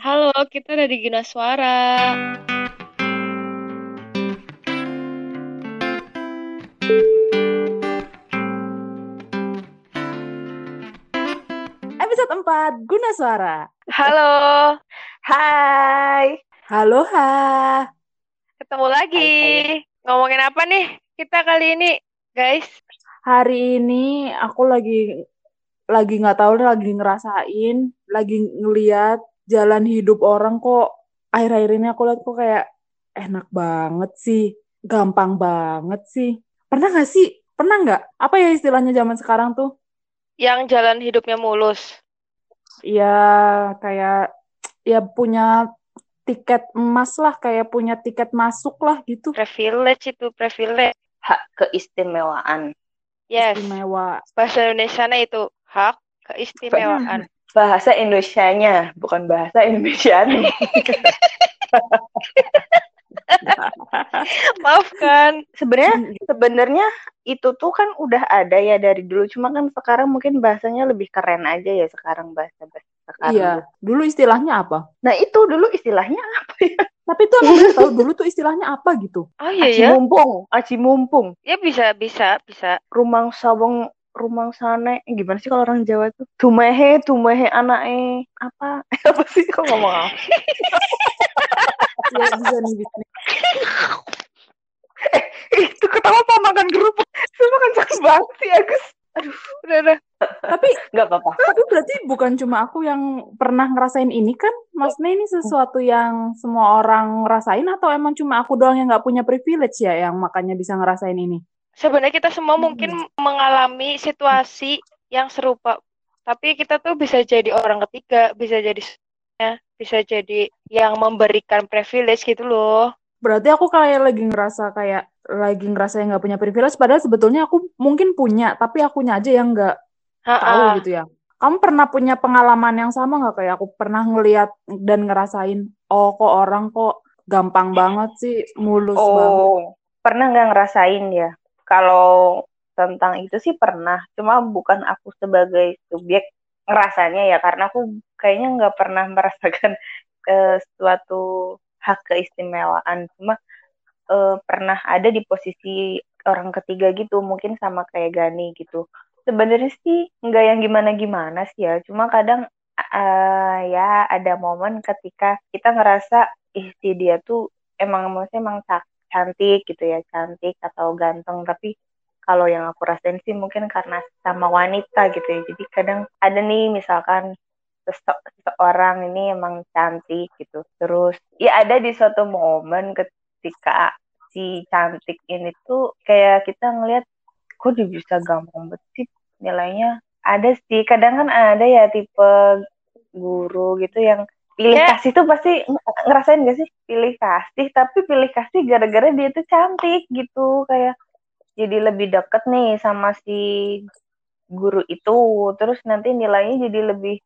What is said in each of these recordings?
Halo, kita ada di Gina Suara. Episode 4, Guna Suara. Halo, Hai. Halo, ha. ketemu lagi. Ngomongin apa nih kita kali ini, guys? Hari ini aku lagi lagi nggak tahu lagi ngerasain, lagi ngeliat jalan hidup orang kok akhir-akhir ini aku lihat kok kayak enak banget sih, gampang banget sih. Pernah nggak sih? Pernah nggak? Apa ya istilahnya zaman sekarang tuh? Yang jalan hidupnya mulus. Ya kayak ya punya tiket emas lah, kayak punya tiket masuk lah gitu. Privilege itu, privilege. Hak keistimewaan. Yes, Istimewa. bahasa Indonesianya itu hak keistimewaan. Bahasa Indonesianya, bukan bahasa Indonesianya. Maafkan. Sebenarnya sebenarnya itu tuh kan udah ada ya dari dulu, cuma kan sekarang mungkin bahasanya lebih keren aja ya sekarang bahasa bahasa sekarang. Iya, dulu istilahnya apa? Nah, itu dulu istilahnya apa ya? Tapi tuh aku tahu dulu tuh istilahnya apa gitu. Oh iya Aci ya. mumpung, aci mumpung. Ya bisa, bisa, bisa. Rumang sawong rumang sane Eh, gimana sih kalau orang Jawa tuh tumehe tumehe anake apa apa sih kok ngomong apa Ya bisa nih bisa nih. itu ketawa apa makan kerupuk Sumpah kenceng banget sih Agus Aduh, udah, udah. Tapi nggak apa-apa tapi berarti bukan cuma aku yang pernah ngerasain ini kan? Maksudnya ini sesuatu yang semua orang ngerasain atau emang cuma aku doang yang nggak punya privilege ya yang makanya bisa ngerasain ini? Sebenarnya kita semua Hmm. mungkin mengalami situasi yang serupa, tapi kita tuh bisa jadi orang ketiga, bisa jadi ya, bisa jadi yang memberikan privilege gitu loh. Berarti aku kayak lagi ngerasa kayak lagi ngerasa yang nggak punya privilege padahal sebetulnya aku mungkin punya tapi akunya aja yang nggak tahu gitu ya. Kamu pernah punya pengalaman yang sama nggak kayak aku pernah ngeliat dan ngerasain, oh kok orang kok gampang banget sih, mulus banget. oh pernah nggak ngerasain ya kalau tentang itu sih pernah. Cuma bukan aku sebagai subjek ngerasanya ya karena aku kayaknya nggak pernah merasakan eh, suatu hak keistimewaan. Cuma eh, pernah ada di posisi orang ketiga gitu mungkin sama kayak Gani gitu. Sebenarnya sih nggak yang gimana-gimana sih ya cuma kadang eh, ya ada momen ketika kita ngerasa ih si dia tuh emang maksudnya emang ca- cantik gitu ya cantik atau ganteng. Tapi kalau yang aku rasain sih mungkin karena sama wanita gitu ya. Jadi kadang ada nih misalkan sese- seseorang ini emang cantik gitu. Terus ya ada di suatu momen ketika si cantik ini tuh kayak kita ngelihat kok dia bisa gampang sih? Nilainya ada sih. Kadang kan ada ya tipe guru gitu yang pilih Ya. kasih tuh pasti ng- ngerasain gak sih pilih kasih tapi pilih kasih gara-gara dia tuh cantik gitu kayak jadi lebih deket nih sama si guru itu terus nanti nilainya jadi lebih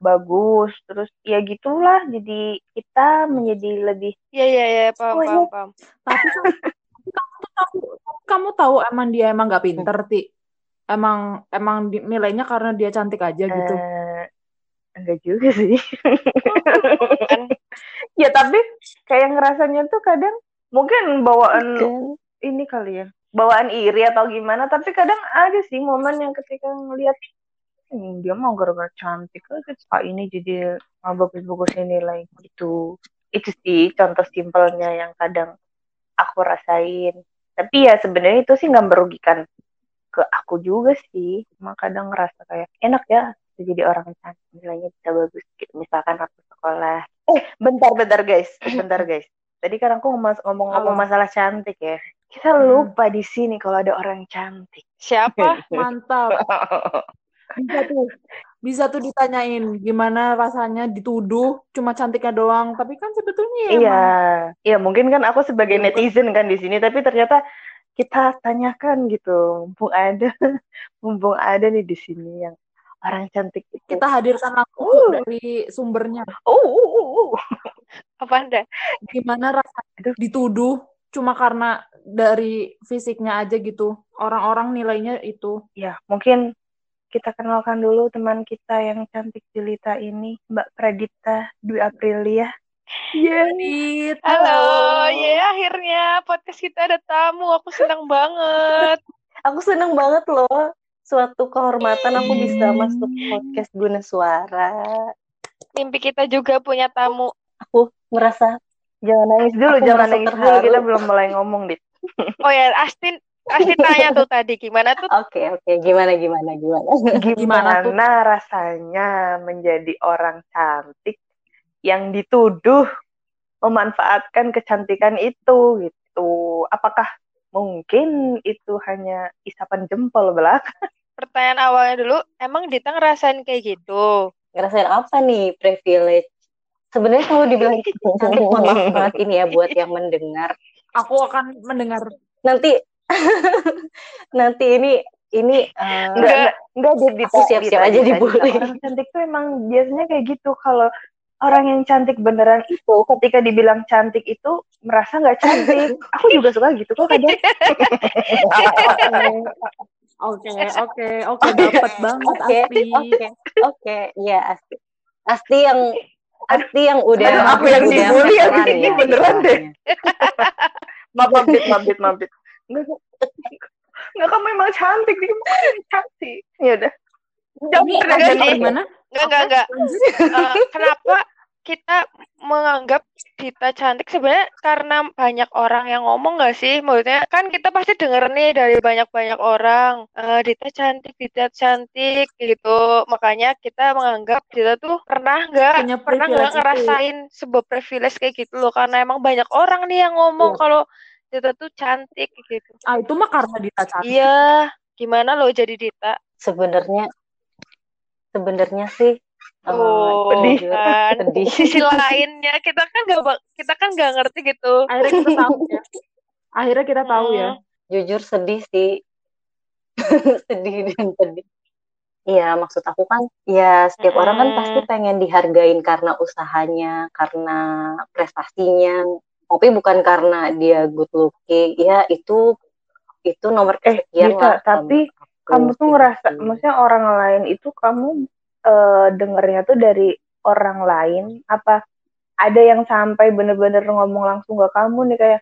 bagus terus ya gitulah jadi kita menjadi lebih Iya, iya, iya, paham, Oh, paham, iya. paham. Tapi kamu tuh tahu, kamu tahu emang dia emang nggak pinter, Ti. Emang emang nilainya karena dia cantik aja gitu. eh enggak juga sih. Ya tapi kayak ngerasanya tuh kadang mungkin bawaan ini kali ya bawaan iri atau gimana tapi kadang ada sih momen yang ketika ngelihat "Hmm, dia mau gara-gara cantik Pak ini jadi ah, bagus-bagusin nilai gitu. Itu sih contoh simpelnya yang kadang aku rasain. Tapi ya sebenarnya itu sih nggak merugikan ke aku juga sih. Cuma kadang ngerasa kayak enak ya jadi orang cantik nilainya bisa bagus gitu misalkan aku sekolah eh bentar bentar guys bentar guys tadi kan aku ngomong ngomong Apa? masalah cantik ya kita Hmm. lupa di sini kalau ada orang cantik Siapa? Mantap. Bisa tuh. Bisa tuh ditanyain gimana rasanya dituduh cuma cantiknya doang, tapi kan sebetulnya ya Iya, emang iya mungkin kan aku sebagai Bukan. netizen kan di sini, tapi ternyata kita tanyakan gitu, mumpung ada, mumpung ada nih di sini yang orang cantik itu. kita hadirkan langsung Uh. dari sumbernya. Oh, uh, uh, uh. Apa Anda? Gimana rasanya dituduh cuma karena dari fisiknya aja gitu. Orang-orang nilainya itu. ya mungkin kita kenalkan dulu teman kita yang cantik jelita ini, Mbak Pradita Dwi Aprilia. Iya, Halo, ya akhirnya podcast kita ada tamu. Aku senang banget. Aku seneng banget loh. Suatu kehormatan aku bisa masuk podcast Guna Suara. Mimpi kita juga punya tamu. Aku merasa Jangan nangis dulu, Aku jangan nangis dulu. terharu. Kita belum mulai ngomong, Dit. Oh ya, Astin, Astin tanya tuh tadi gimana tuh? oke oke gimana gimana gimana. Gimana tuh? Gimana rasanya menjadi orang cantik yang dituduh memanfaatkan kecantikan itu gitu. Apakah mungkin itu hanya isapan jempol belaka? Pertanyaan awalnya dulu, emang Dita ngerasain kayak gitu? Ngerasain apa nih privilege? Sebenarnya kalau dibilang cantik mohon maaf banget ini ya buat yang mendengar. Aku akan mendengar Nanti nanti ini ini eh, Enggak, enggak, Dit, Aku siap-siap aja dibully. Orang cantik tuh emang biasanya kayak gitu. Kalau orang yang cantik beneran itu ketika dibilang cantik itu merasa nggak cantik. Aku juga suka gitu kok kadang. Oke, oke, oke, dapat banget Oke, Asti. oke, oke, iya Asti. Asti yang Asti yang udah Aduh, aku yang dibully abis ini ya beneran deh. istilahnya. Maaf, mabit, mabit, mabit. Enggak, enggak kamu emang cantik, dia emang cantik. Ya udah. Jangan gimana? Enggak, enggak, enggak. Eh, kenapa kita menganggap Dita cantik sebenarnya karena banyak orang yang ngomong nggak sih? Maksudnya kan kita pasti denger nih dari banyak-banyak orang, eh Dita cantik, Dita cantik gitu. Makanya kita menganggap Dita tuh pernah nggak pernah nggak privilege itu. ngerasain sebuah privilege kayak gitu loh. Karena emang banyak orang nih yang ngomong Iya. kalau Dita tuh cantik gitu. Ah, itu mah karena Dita cantik. Iya, gimana lo jadi Dita? Sebenarnya sebenarnya sih Oh, jujur, kan. sedih. Sisi lainnya kita kan nggak bak- kita kan nggak ngerti gitu. Akhirnya kita tahu ya. Akhirnya kita tahu ya. Hmm. jujur sedih sih sedih dan sedih Iya, maksud aku kan, ya setiap orang kan pasti Mm-mm. pengen dihargain karena usahanya, karena prestasinya, tapi bukan karena dia good looking. Ya itu itu nomor Eh, kesekian Dita, lah. tapi kamu tuh kayak ngerasa, gitu. maksudnya orang lain itu kamu eh, dengernya tuh dari orang lain, apa ada yang sampai bener-bener ngomong langsung ke kamu nih kayak,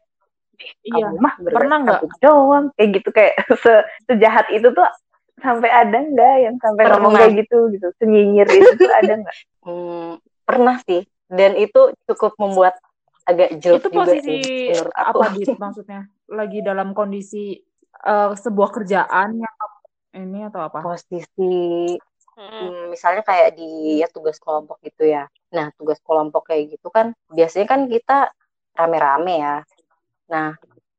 Iya. kamu mah Pernah nggak? doang, kayak gitu kayak se sejahat itu tuh sampai ada nggak yang sampai ngomong Pernah. kayak gitu gitu, senyinyir itu tuh ada nggak? Hmm, pernah sih, dan itu cukup membuat agak jelek Itu juga posisi sih menurut aku. apa Dit maksudnya? Lagi dalam kondisi eh, sebuah kerjaan yang ini atau apa? Posisi Hmm. Hmm, misalnya kayak di ya tugas kelompok gitu ya. Nah, tugas kelompok kayak gitu kan biasanya kan kita rame-rame ya. Nah,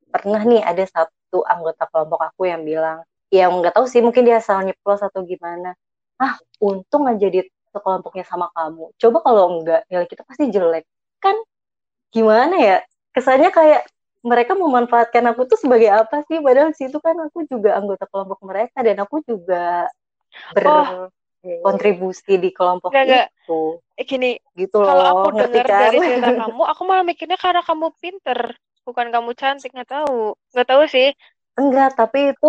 pernah nih ada satu anggota kelompok aku yang bilang, yang nggak tahu sih mungkin dia asal nyeplos atau gimana. Ah, untung aja di sekelompoknya sama kamu. Coba kalau enggak, nilai kita pasti jelek. Kan gimana ya? Kesannya kayak mereka memanfaatkan aku tuh sebagai apa sih? Padahal situ kan aku juga anggota kelompok mereka dan aku juga ber Oh. Kontribusi di kelompok nggak. itu Eh, gini, gitu kalau loh aku ngerti dengar kan dari cerita kamu, aku malah mikirnya karena kamu pinter, bukan kamu cantik, nggak tahu. Nggak tahu sih. enggak tapi itu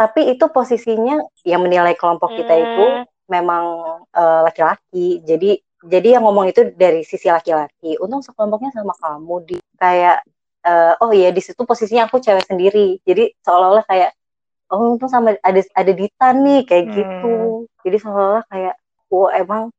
tapi itu posisinya yang menilai kelompok kita itu Hmm. memang eh, laki-laki jadi jadi yang ngomong itu dari sisi laki-laki untung sekelompoknya sama kamu di kayak eh, oh iya di situ posisinya aku cewek sendiri jadi seolah-olah kayak oh untung sama ada ada Dita nih kayak Hmm. gitu jadi seolah-olah kayak oh emang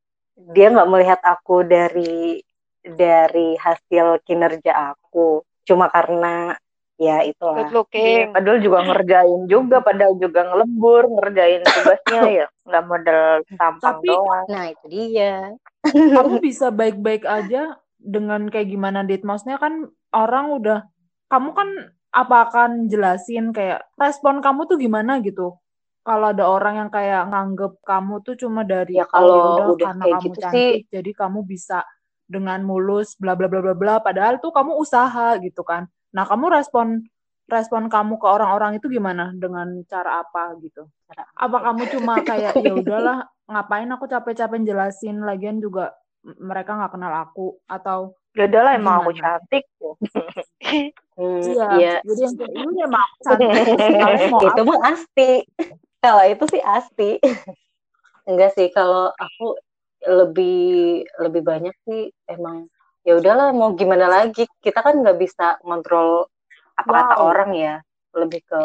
dia nggak melihat aku dari dari hasil kinerja aku cuma karena ya itulah Good looking. Padahal juga ngerjain juga, padahal juga ngelebur, ngerjain tugasnya ya, nggak modal tampang Tapi- doang. nah itu dia Kamu bisa baik-baik aja dengan kayak gimana Dit? Maksudnya kan orang udah kamu kan apa akan jelasin kayak respon kamu tuh gimana gitu? Kalau ada orang yang kayak nganggep kamu tuh cuma dari Ya, kalau "Oh, udah karena kayak kamu gitu cantik jadi kamu bisa dengan mulus bla bla bla bla bla padahal tuh kamu usaha gitu kan. Nah, kamu respon respon kamu ke orang-orang itu gimana dengan cara apa gitu? Apa kamu cuma kayak ya udahlah ngapain aku capek-capek jelasin lagian juga mereka nggak kenal aku atau Ya udahlah emang aku cantik. Hmm, iya iya. jadi yang kayak ini mau itu mah asti. Kalau itu sih asti. Enggak sih kalau aku lebih lebih banyak sih emang ya udahlah mau gimana lagi? Kita kan nggak bisa kontrol apa kata Wow. orang ya. Lebih ke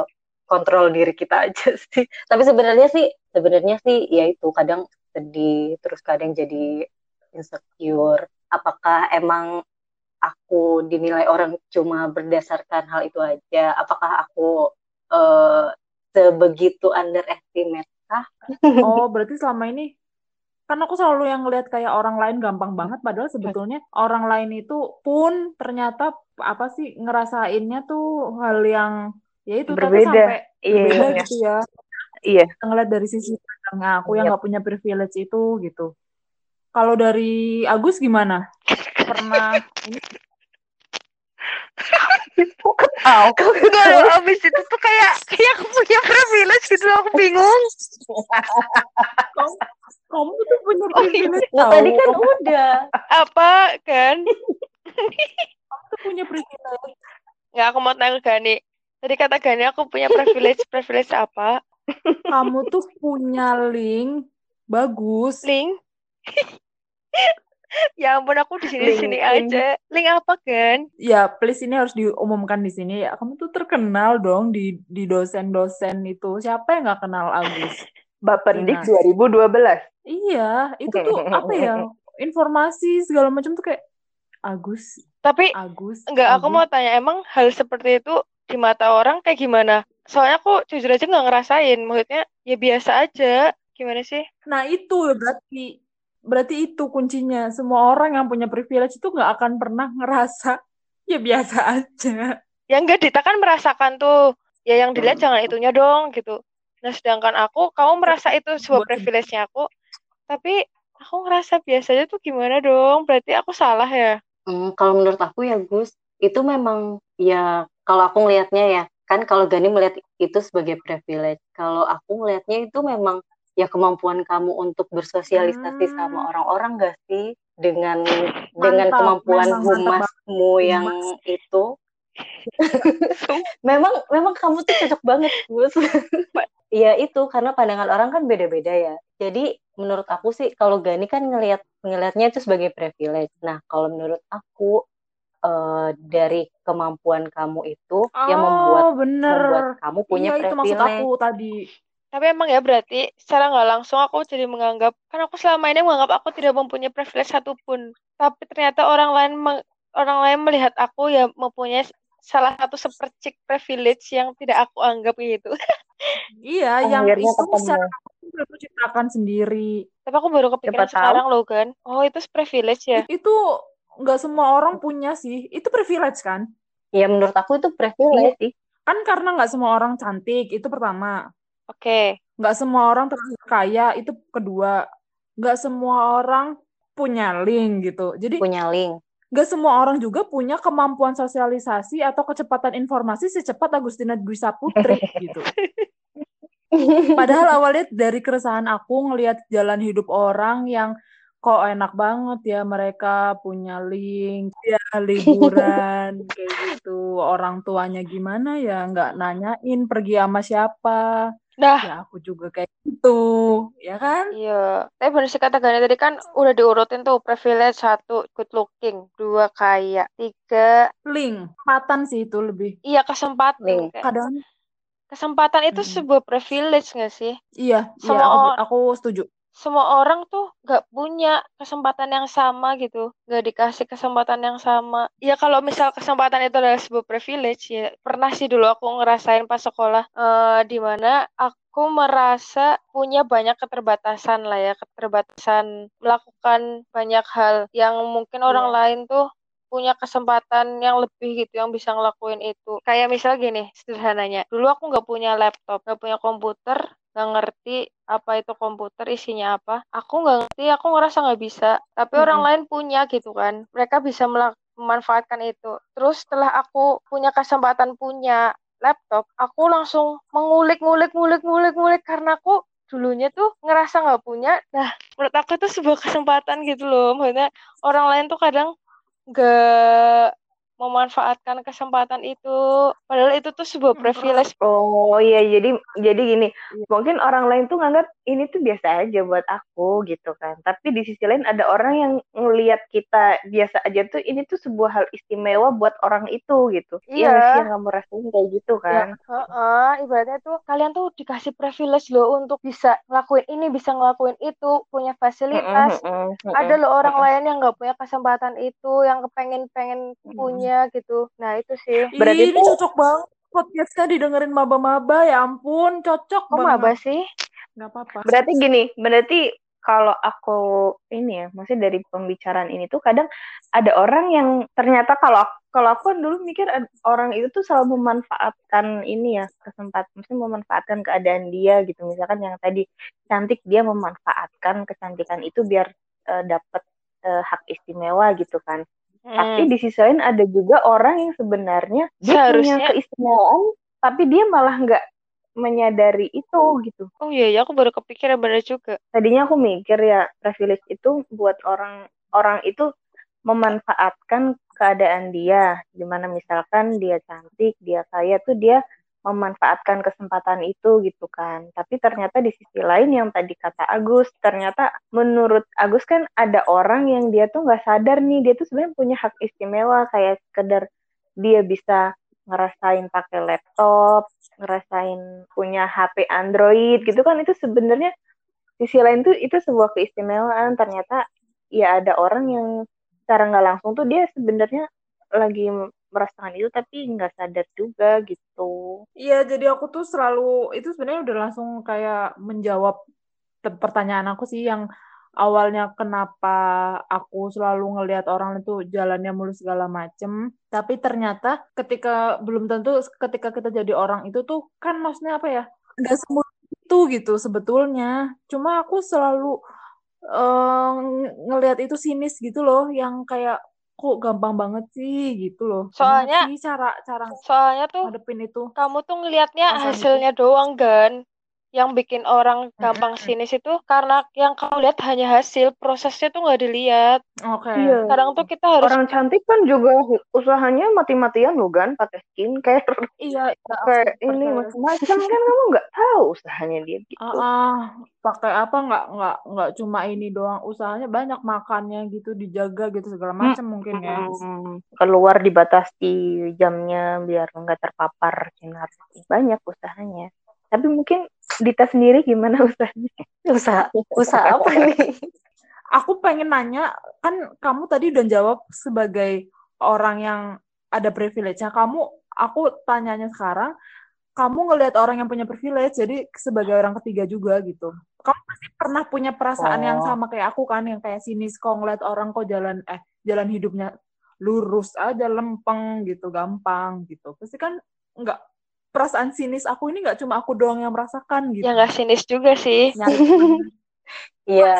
kontrol diri kita aja sih. Tapi sebenarnya sih sebenarnya sih ya itu kadang sedih terus kadang jadi insecure. Apakah emang aku dinilai orang cuma berdasarkan hal itu aja apakah aku eh, sebegitu underestimate kah Oh, berarti selama ini kan aku selalu yang ngelihat kayak orang lain gampang banget padahal sebetulnya orang lain itu pun ternyata apa sih ngerasainnya tuh hal yang ya itu ternyata Berbeda. sampai Iya, berbeda iya. gitu ya. Iya. Ngeliat dari sisi pandang aku yang Yap. nggak punya privilege itu gitu. Kalau dari Agus gimana? Pernah ini Tahu. Kalau abis itu tuh kayak kayak aku punya privilege gitu aku bingung. kamu, kamu tuh punya Oh, iya. privilege tahu. tadi kan udah Apa kan? Kamu tuh punya privilege. Nggak aku mau tanya ke Gani. Tadi kata Gani aku punya privilege privilege apa? Kamu tuh punya link bagus. Link. ya ampun aku di sini sini aja. Link apa kan? Ya, please ini harus diumumkan di sini ya. Kamu tuh terkenal dong di di dosen-dosen itu. Siapa yang nggak kenal Agus? Bapendik Ina. 2012. Iya, itu tuh apa ya? Informasi segala macam tuh kayak Agus, Tapi Agus, enggak aku mau tanya emang hal seperti itu di mata orang kayak gimana? Soalnya aku jujur aja nggak ngerasain. Maksudnya ya biasa aja. Gimana sih? Nah, itu berarti berarti itu kuncinya. Semua orang yang punya privilege itu nggak akan pernah ngerasa ya biasa aja. Ya enggak Dita kan merasakan tuh. Ya yang dilihat jangan itunya dong gitu. Nah sedangkan aku, kamu merasa itu sebuah privilege-nya aku. Tapi aku ngerasa biasa aja tuh gimana dong? Berarti aku salah ya? Hmm, kalau menurut aku ya Gus, itu memang ya kalau aku ngelihatnya ya, kan kalau Gani melihat itu sebagai privilege. Kalau aku ngelihatnya itu memang ya kemampuan kamu untuk bersosialisasi Hmm. sama orang-orang gak sih dengan dengan Mantap, kemampuan memang mantap humasmu yang itu. memang memang kamu tuh cocok banget Gus. Iya itu karena pandangan orang kan beda-beda ya. Jadi menurut aku sih kalau Gani kan ngelihat ngelihatnya itu sebagai privilege. Nah kalau menurut aku eh, dari kemampuan kamu itu yang membuat Oh, bener. membuat kamu punya Iya, itu maksud privilege. aku tadi. Tapi emang ya berarti secara nggak langsung aku jadi menganggap, kan aku selama ini menganggap aku tidak mempunyai privilege satupun. Tapi ternyata orang lain meng- orang lain melihat aku ya mempunyai salah satu sepercik privilege yang tidak aku anggap gitu. Iya, yang Akhirnya itu secara udah aku ciptakan sendiri. Tapi aku baru kepikiran tahu. sekarang loh kan. Oh itu privilege ya? It- Itu nggak semua orang punya sih. Itu privilege kan? Ya menurut aku itu Iya privilege. sih. Kan karena nggak semua orang cantik, itu pertama. Oke. Nggak semua orang terlalu kaya, itu kedua. Nggak semua orang punya link gitu. Jadi punya link. nggak semua orang juga punya kemampuan sosialisasi atau kecepatan informasi secepat Agustina Dwi Saputri gitu. Padahal awalnya dari keresahan aku ngelihat jalan hidup orang yang kok enak banget ya mereka punya link, ya liburan kayak gitu. Orang tuanya gimana ya nggak nanyain pergi sama siapa. Nah, Ya aku juga kayak gitu, ya kan? iya. Tapi bener sih kata Gani tadi kan udah diurutin tuh privilege satu good looking, dua kaya, tiga Link, kesempatan sih itu lebih. iya kesempatan. Link. Kadang Kesempatan itu Mm-mm. sebuah privilege nggak sih? iya, iya Semua aku, or- aku setuju. Semua orang tuh nggak punya kesempatan yang sama gitu, nggak dikasih kesempatan yang sama. Ya kalau misal kesempatan itu adalah sebuah privilege, ya pernah sih dulu aku ngerasain pas sekolah, eh di mana aku merasa punya banyak keterbatasan lah ya, keterbatasan melakukan banyak hal yang mungkin orang Iya. lain tuh punya kesempatan yang lebih gitu yang bisa ngelakuin itu. Kayak misal gini, sederhananya. Dulu aku nggak punya laptop, nggak punya komputer, nggak ngerti apa itu komputer isinya apa. Aku nggak ngerti, aku ngerasa nggak bisa. Tapi orang Mm-mm. lain punya gitu kan. Mereka bisa memanfaatkan itu. Terus setelah aku punya kesempatan punya laptop, aku langsung mengulik, ngulik, ngulik, ngulik, ngulik karena aku dulunya tuh ngerasa nggak punya. Nah, menurut aku itu sebuah kesempatan gitu loh. Maksudnya orang lain tuh kadang nggak memanfaatkan kesempatan itu. Padahal itu tuh sebuah Hmm, privilege. Oh iya jadi jadi gini Iya. mungkin orang lain tuh nganggap ini tuh biasa aja buat aku gitu kan tapi di sisi lain ada orang yang ngelihat kita biasa aja tuh ini tuh sebuah hal istimewa buat orang itu gitu Iya. yang sih yang kamu rasain kayak gitu Ya, kan heeh, ibaratnya tuh kalian tuh dikasih privilege loh untuk bisa ngelakuin ini, bisa ngelakuin itu, punya fasilitas. Mm-mm, mm-mm, Ada loh orang mm-mm. lain yang nggak punya kesempatan itu, yang kepengen-pengen Mm-mm. punya gitu. Nah, itu sih. Berarti Ih, ini cocok banget podcastnya didengerin maba-maba ya ampun cocok Kok banget maba sih? nggak apa-apa Berarti gini, berarti kalau aku ini ya, maksudnya dari pembicaraan ini tuh kadang ada orang yang ternyata kalau kalau aku kan dulu mikir orang itu tuh selalu memanfaatkan ini ya kesempatan, maksudnya memanfaatkan keadaan dia gitu. Misalkan yang tadi cantik dia memanfaatkan kecantikan itu biar eh, dapat eh, hak istimewa gitu kan. Tapi Hmm. di sisi lain ada juga orang yang sebenarnya dia punya Seharusnya- keistimewaan, tapi dia malah nggak menyadari itu gitu Oh iya, ya aku baru kepikiran bener juga. tadinya aku mikir ya privilege itu buat orang orang itu memanfaatkan keadaan dia di mana misalkan dia cantik dia kaya tuh dia memanfaatkan kesempatan itu gitu kan. Tapi ternyata di sisi lain yang tadi kata Agus ternyata menurut Agus kan ada orang yang dia tuh nggak sadar nih dia tuh sebenarnya punya hak istimewa kayak sekedar dia bisa ngerasain pakai laptop ngerasain punya HP Android gitu kan. Itu sebenarnya sisi lain tuh itu sebuah keistimewaan. Ternyata ya ada orang yang secara nggak langsung tuh dia sebenarnya lagi merasakan itu tapi nggak sadar juga gitu Iya, jadi aku tuh selalu itu sebenarnya udah langsung kayak menjawab pertanyaan aku sih yang awalnya kenapa aku selalu ngelihat orang itu jalannya mulus segala macem, tapi ternyata ketika belum tentu ketika kita jadi orang itu tuh kan maksudnya apa ya? Nggak semulus itu gitu sebetulnya. Cuma aku selalu ng- ngelihat itu sinis gitu loh, yang kayak kok gampang banget sih gitu loh. Gimana Soalnya- sih cara cara Soalnya tuh ngadepin itu? kamu tuh ngelihatnya Perasaan hasilnya doang kan. Yang bikin orang gampang sinis itu karena yang kamu lihat hanya hasil, prosesnya tuh nggak dilihat. Oke. Iya. Kadang tuh kita harus orang cantik kan juga usahanya mati-matian loh kan pakai skincare Iya, iya, kayak ini macam-macam kan kamu nggak tahu usahanya dia gitu Ah, ah, pakai apa nggak nggak nggak cuma ini doang usahanya banyak makannya gitu dijaga gitu segala macam mungkin ya. Hmm, keluar dibatasi jamnya biar nggak terpapar sinar banyak usahanya tapi mungkin Dita sendiri gimana usahanya Usaha usaha apa nih? Aku pengen nanya kan kamu tadi udah jawab sebagai orang yang ada privilege-nya. Kamu aku tanyanya sekarang kamu ngelihat orang yang punya privilege jadi sebagai orang ketiga juga gitu. Kamu pasti pernah punya perasaan yang Oh. sama kayak aku kan yang kayak sinis kok ngeliat orang kok jalan eh jalan hidupnya lurus aja lempeng gitu gampang gitu. Pasti kan nggak perasaan sinis aku ini nggak cuma aku doang yang merasakan gitu. ya nggak sinis juga sih. Yang- Iya,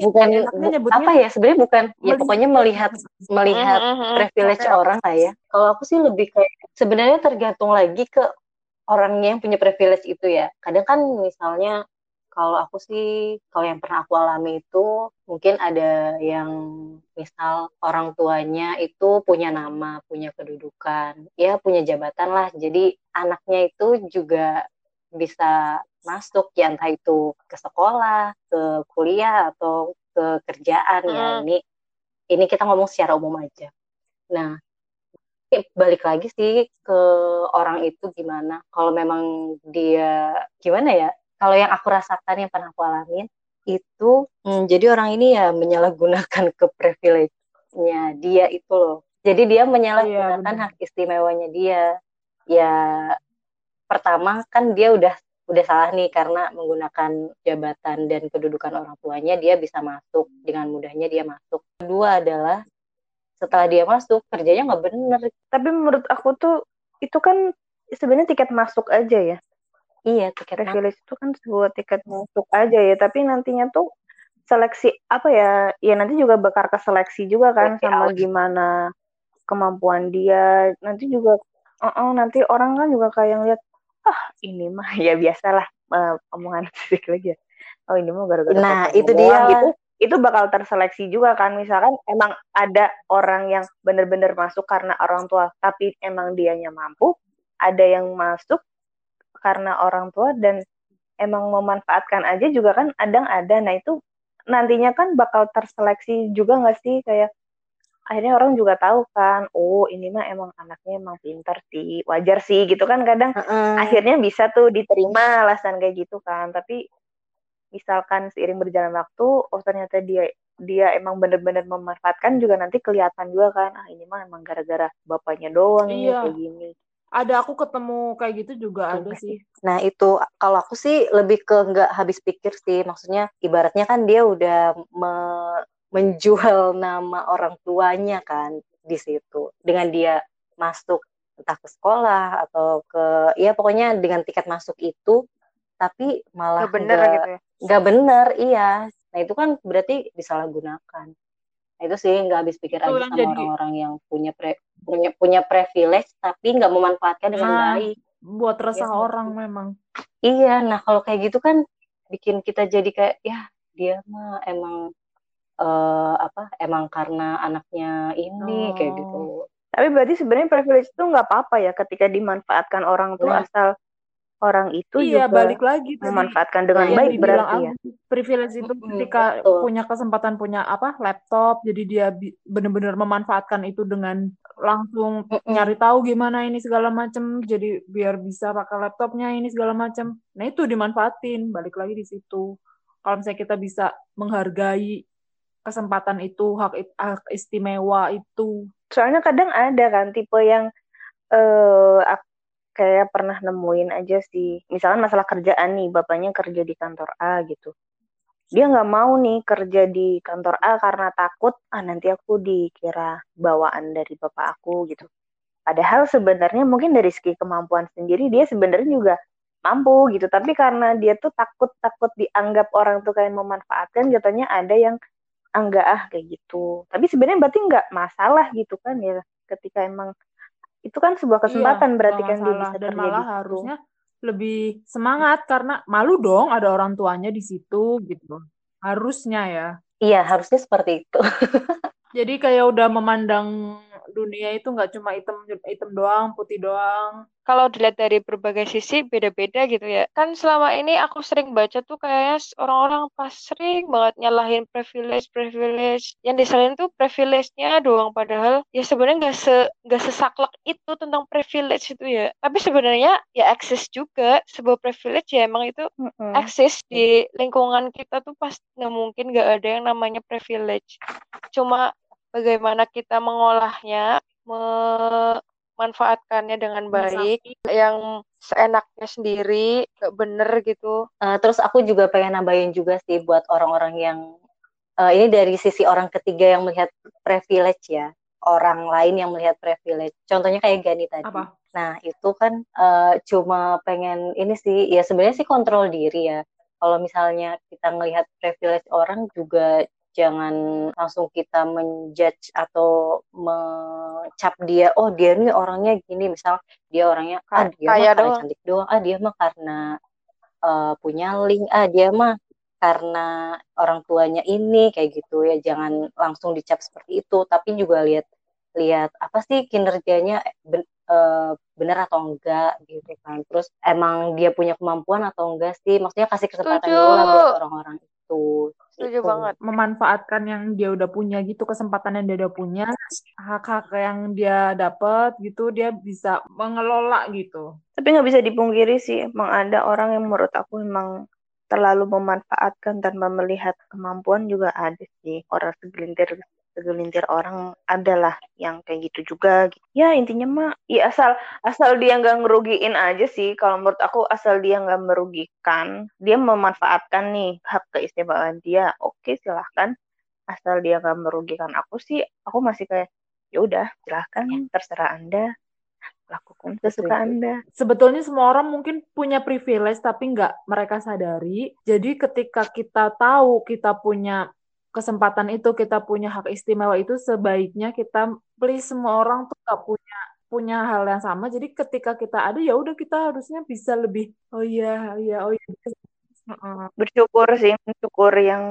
bukan nyebutnya apa ya sebenarnya bukan ya pokoknya melihat melihat Mhm, mhm. privilege orang lah ya. Kalau aku sih lebih kayak sebenarnya tergantung lagi ke orangnya yang punya privilege itu ya. Kadang kan misalnya kalau aku sih kalau yang pernah aku alami itu mungkin ada yang misal orang tuanya itu punya nama, punya kedudukan, ya punya jabatan lah. Jadi anaknya itu juga bisa masuk ya entah itu ke sekolah, ke kuliah atau ke kerjaan ya. Hmm. Ini ini kita ngomong secara umum aja. Nah, ini balik lagi sih ke orang itu gimana. Kalau memang dia gimana ya? Kalau yang aku rasakan yang pernah aku alamin itu hmm, jadi orang ini ya menyalahgunakan ke privilege-nya dia itu loh. Jadi dia menyalahgunakan benar. hak istimewanya dia. Ya pertama kan dia udah udah salah nih karena menggunakan jabatan dan kedudukan orang tuanya dia bisa masuk dengan mudahnya dia masuk. Kedua adalah setelah dia masuk kerjanya nggak bener. tapi menurut aku tuh itu kan sebenarnya tiket masuk aja ya Iya tiket privilege itu kan sebuah tiket masuk aja ya tapi nantinya tuh seleksi apa ya ya nanti juga bakal ke seleksi juga kan Seleksi sama awal. gimana kemampuan dia. Nanti juga oh, oh, nanti orang kan juga kayak ngeliat ah ini mah ya biasalah eh, omongan sedikit lagi ya. Oh ini mah gara-gara Nah, itu dia. gitu itu bakal terseleksi juga kan. Misalkan emang ada orang yang bener-bener masuk karena orang tua tapi emang dianya mampu ada yang masuk karena orang tua dan emang memanfaatkan aja juga kan kadang ada nah itu nantinya kan bakal terseleksi juga nggak sih kayak akhirnya orang juga tahu kan oh ini mah emang anaknya emang pintar sih wajar sih gitu kan kadang uh -uh. akhirnya bisa tuh diterima alasan kayak gitu kan tapi misalkan seiring berjalan waktu oh ternyata dia dia emang bener-bener memanfaatkan juga nanti kelihatan juga kan ah ini mah emang gara-gara bapaknya doang iya. kayak gini ada aku ketemu kayak gitu juga ada sih. Nah itu kalau aku sih lebih ke nggak habis pikir sih. Maksudnya ibaratnya kan dia udah me menjual nama orang tuanya kan di situ. Dengan dia masuk entah ke sekolah atau ke ya pokoknya dengan tiket masuk itu tapi malah nggak bener gak, gitu ya? nggak bener iya. Nah itu kan berarti disalahgunakan nah, itu sih nggak habis pikir aja sama orang-orang yang punya pre, punya punya privilege tapi nggak memanfaatkan dengan nah, baik buat resah ya, orang betul. memang iya nah kalau kayak gitu kan bikin kita jadi kayak ya dia mah emang uh, apa emang karena anaknya ini oh. kayak gitu. Tapi berarti sebenarnya privilege itu nggak apa-apa ya ketika dimanfaatkan orang tuh nah. asal orang itu iya, juga balik lagi memanfaatkan dengan baik berarti ya. Privilege itu ketika Betul. punya kesempatan punya apa laptop, jadi dia benar-benar memanfaatkan itu dengan langsung mm nyari tahu gimana ini segala macam, jadi biar bisa pakai laptopnya ini segala macam. Nah itu dimanfaatin, balik lagi di situ. Kalau misalnya kita bisa menghargai kesempatan itu hak, hak istimewa itu soalnya kadang ada kan tipe yang eh uh, kayak pernah nemuin aja sih. Misalnya masalah kerjaan nih bapaknya kerja di kantor A gitu. Dia nggak mau nih kerja di kantor A karena takut ah nanti aku dikira bawaan dari bapak aku gitu. Padahal sebenarnya mungkin dari segi kemampuan sendiri dia sebenarnya juga mampu gitu. Tapi karena dia tuh takut takut dianggap orang tuh kayak memanfaatkan jatuhnya ada yang ah, enggak ah kayak gitu. Tapi sebenarnya berarti enggak masalah gitu kan ya ketika emang itu kan sebuah iya, kesempatan iya, berarti kan dia bisa dan malah gitu. harusnya lebih semangat karena malu dong ada orang tuanya di situ gitu. Harusnya ya. Iya harusnya seperti itu. Jadi kayak udah memandang dunia itu nggak cuma hitam hitam doang putih doang kalau dilihat dari berbagai sisi beda-beda gitu ya. Kan selama ini aku sering baca tuh kayaknya orang-orang pas sering banget nyalahin privilege privilege. Yang disalahin tuh privilege-nya doang padahal ya sebenarnya nggak se nggak sesaklek itu tentang privilege itu ya. Tapi sebenarnya ya akses juga sebuah privilege ya emang itu mm-hmm. akses di lingkungan kita tuh pas nggak mungkin nggak ada yang namanya privilege. Cuma bagaimana kita mengolahnya, me manfaatkannya dengan baik yang seenaknya sendiri gak bener gitu. Uh, terus aku juga pengen nambahin juga sih buat orang-orang yang uh, ini dari sisi orang ketiga yang melihat privilege ya. Orang lain yang melihat privilege. Contohnya kayak Gani tadi. Apa? nah itu kan uh, cuma pengen ini sih ya sebenarnya sih kontrol diri ya. Kalau misalnya kita melihat privilege orang juga jangan langsung kita menjudge atau mencap dia oh dia nih orangnya gini. Misal dia orangnya ah dia mah karena doang. cantik doang. Ah dia mah karena uh, punya link. Ah dia mah karena orang tuanya ini kayak gitu ya. Jangan langsung dicap seperti itu. Tapi juga lihat lihat apa sih kinerjanya ben, uh, benar atau enggak gitu kan. Terus emang dia punya kemampuan atau enggak sih? Maksudnya kasih kesempatan dulu lah buat orang-orang itu Setuju gitu. banget. Memanfaatkan yang dia udah punya gitu, kesempatan yang dia udah punya, hak-hak yang dia dapat gitu, dia bisa mengelola gitu. Tapi nggak bisa dipungkiri sih, emang ada orang yang menurut aku emang terlalu memanfaatkan tanpa melihat kemampuan juga ada sih orang segelintir segelintir orang adalah yang kayak gitu juga ya intinya mah ya asal asal dia nggak ngerugiin aja sih. Kalau menurut aku asal dia nggak merugikan dia memanfaatkan nih hak keistimewaan dia oke silahkan. Asal dia nggak merugikan aku sih aku masih kayak ya udah silahkan terserah anda. Lakukan sesuka Anda. Sebetulnya semua orang mungkin punya privilege tapi nggak mereka sadari. Jadi ketika kita tahu kita punya kesempatan itu kita punya hak istimewa itu sebaiknya kita please semua orang tuh gak punya punya hal yang sama. Jadi ketika kita ada ya udah kita harusnya bisa lebih oh iya oh iya oh iya. Bersyukur sih bersyukur yang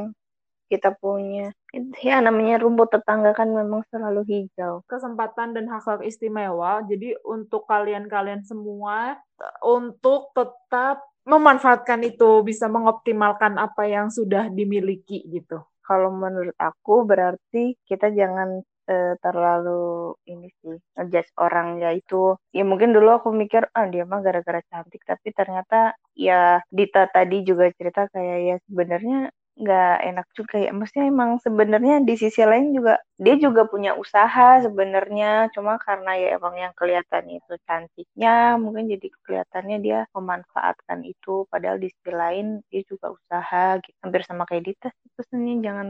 kita punya. Ya namanya rumput tetangga kan memang selalu hijau. Kesempatan dan hak hak istimewa. Jadi untuk kalian-kalian semua untuk tetap memanfaatkan itu, bisa mengoptimalkan apa yang sudah dimiliki gitu. Kalau menurut aku berarti kita jangan uh, terlalu ini sih ngejudge orang. Ya itu ya mungkin dulu aku mikir ah dia mah gara-gara cantik. Tapi ternyata ya Dita tadi juga cerita kayak ya sebenarnya nggak enak juga ya. Maksudnya emang sebenarnya di sisi lain juga dia juga punya usaha sebenarnya. Cuma karena ya emang yang kelihatan itu cantiknya, mungkin jadi kelihatannya dia memanfaatkan itu. Padahal di sisi lain dia juga usaha gitu. Hampir sama kayak Dita sebenarnya jangan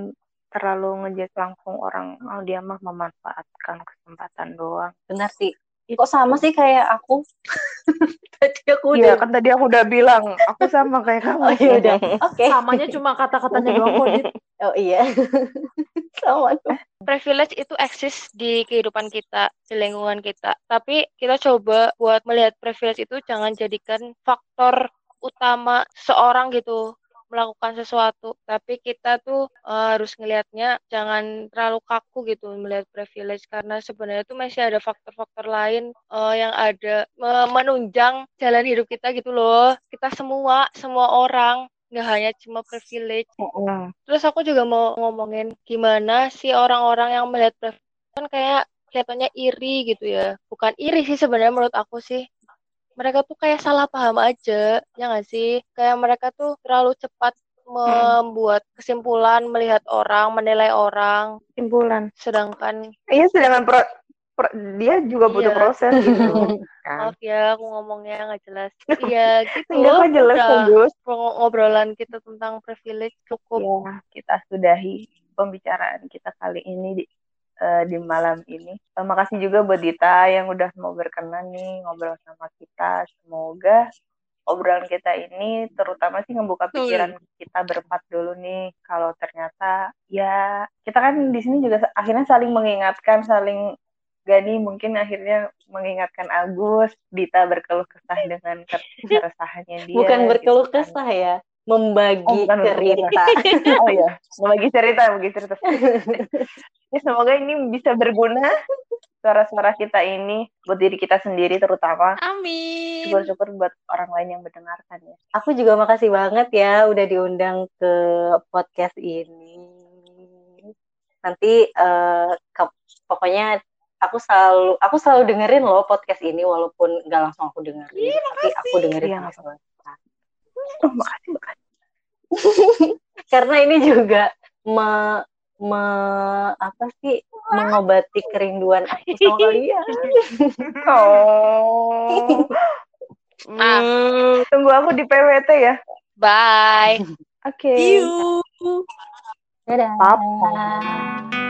terlalu ngejat langsung orang oh dia mah memanfaatkan kesempatan doang. Benar sih. Kok sama sih kayak aku? tadi aku iya, udah kan tadi aku udah bilang aku sama kayak kamu. Oh iya udah. Oke. Okay. Samanya cuma kata-katanya doang kok, Dit. Oh iya. sama tuh. Privilege itu eksis di kehidupan kita, di lingkungan kita. Tapi kita coba buat melihat privilege itu jangan jadikan faktor utama seorang gitu melakukan sesuatu tapi kita tuh uh, harus ngelihatnya jangan terlalu kaku gitu melihat privilege karena sebenarnya tuh masih ada faktor-faktor lain uh, yang ada menunjang jalan hidup kita gitu loh. Kita semua semua orang nggak hanya cuma privilege. Uh terus aku juga mau ngomongin gimana sih orang-orang yang melihat privilege kan kayak kelihatannya iri gitu ya. Bukan iri sih sebenarnya menurut aku sih mereka tuh kayak salah paham aja ya nggak sih? Kayak mereka tuh terlalu cepat membuat kesimpulan melihat orang menilai orang. Kesimpulan. Sedangkan iya sedangkan pro, pro, dia juga butuh iya. proses gitu. Kan. maaf ya aku ngomongnya nggak jelas. Iya gitu. Nggak kok jelas Gus ngobrolan kita tentang privilege cukup ya, kita sudahi pembicaraan kita kali ini di uh, di malam ini. Terima kasih juga buat Dita yang udah mau berkenan nih ngobrol sama kita. Semoga obrolan kita ini terutama sih ngebuka pikiran kita berempat dulu nih kalau ternyata ya kita kan di sini juga akhirnya saling mengingatkan saling Gani mungkin akhirnya mengingatkan Agus Dita berkeluh kesah dengan keresahannya dia bukan berkeluh gitu kan. kesah ya membagi oh, cerita. oh ya, membagi cerita, membagi cerita. ya, semoga ini bisa berguna suara-suara kita ini buat diri kita sendiri terutama. Amin. Syukur-syukur buat orang lain yang mendengarkan ya. Aku juga makasih banget ya udah diundang ke podcast ini. Nanti uh, ke, pokoknya aku selalu aku selalu dengerin loh podcast ini walaupun nggak langsung aku dengerin, Iya, tapi aku dengerin ya, Oh, makasih, makasih. Karena ini juga me, me apa sih mengobati kerinduan aku sama kalian. oh. Hmm, tunggu aku di PWT ya. Bye. Oke. Okay. See you. Dadah. Papa.